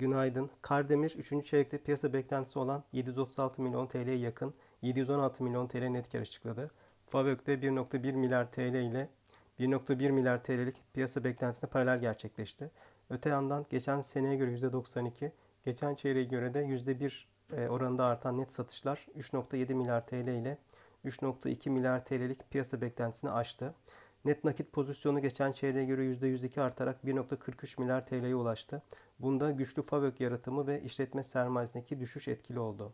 günaydın. Kardemir 3. çeyrekte piyasa beklentisi olan 736 milyon TL'ye yakın 716 milyon TL net kar açıkladı. Favök'te 1.1 milyar TL ile 1.1 milyar TL'lik piyasa beklentisine paralel gerçekleşti. Öte yandan geçen seneye göre %92, geçen çeyreğe göre de %1 e, oranında artan net satışlar 3.7 milyar TL ile 3.2 milyar TL'lik piyasa beklentisini aştı. Net nakit pozisyonu geçen çeyreğe göre %102 artarak 1.43 milyar TL'ye ulaştı. Bunda güçlü FAVÖK yaratımı ve işletme sermayesindeki düşüş etkili oldu.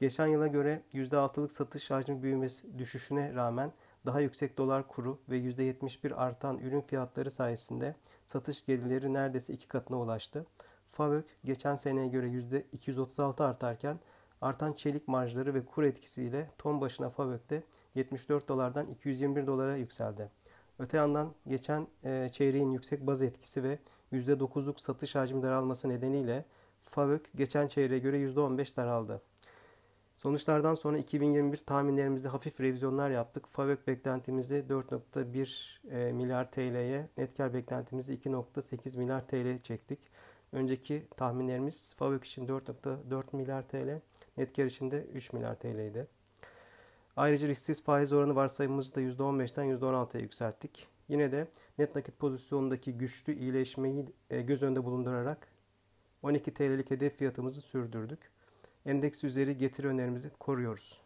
Geçen yıla göre %6'lık satış hacmi büyümesi düşüşüne rağmen daha yüksek dolar kuru ve %71 artan ürün fiyatları sayesinde satış gelirleri neredeyse iki katına ulaştı. FAVÖK geçen seneye göre %236 artarken artan çelik marjları ve kur etkisiyle ton başına FAVÖK'te 74 dolardan 221 dolara yükseldi. Öte yandan geçen e, çeyreğin yüksek baz etkisi ve %9'luk satış hacmi daralması nedeniyle FAVÖK geçen çeyreğe göre %15 daraldı. Sonuçlardan sonra 2021 tahminlerimizde hafif revizyonlar yaptık. FAVÖK beklentimizi 4.1 e, milyar TL'ye, net kar beklentimizi 2.8 milyar TL çektik. Önceki tahminlerimiz FAVÖK için 4.4 milyar TL, net kar için de 3 milyar TL'ydi. Ayrıca risksiz faiz oranı varsayımımızı da %15'ten %16'ya yükselttik. Yine de net nakit pozisyonundaki güçlü iyileşmeyi e, göz önünde bulundurarak 12 TL'lik hedef fiyatımızı sürdürdük. Endeks üzeri getiri önerimizi koruyoruz.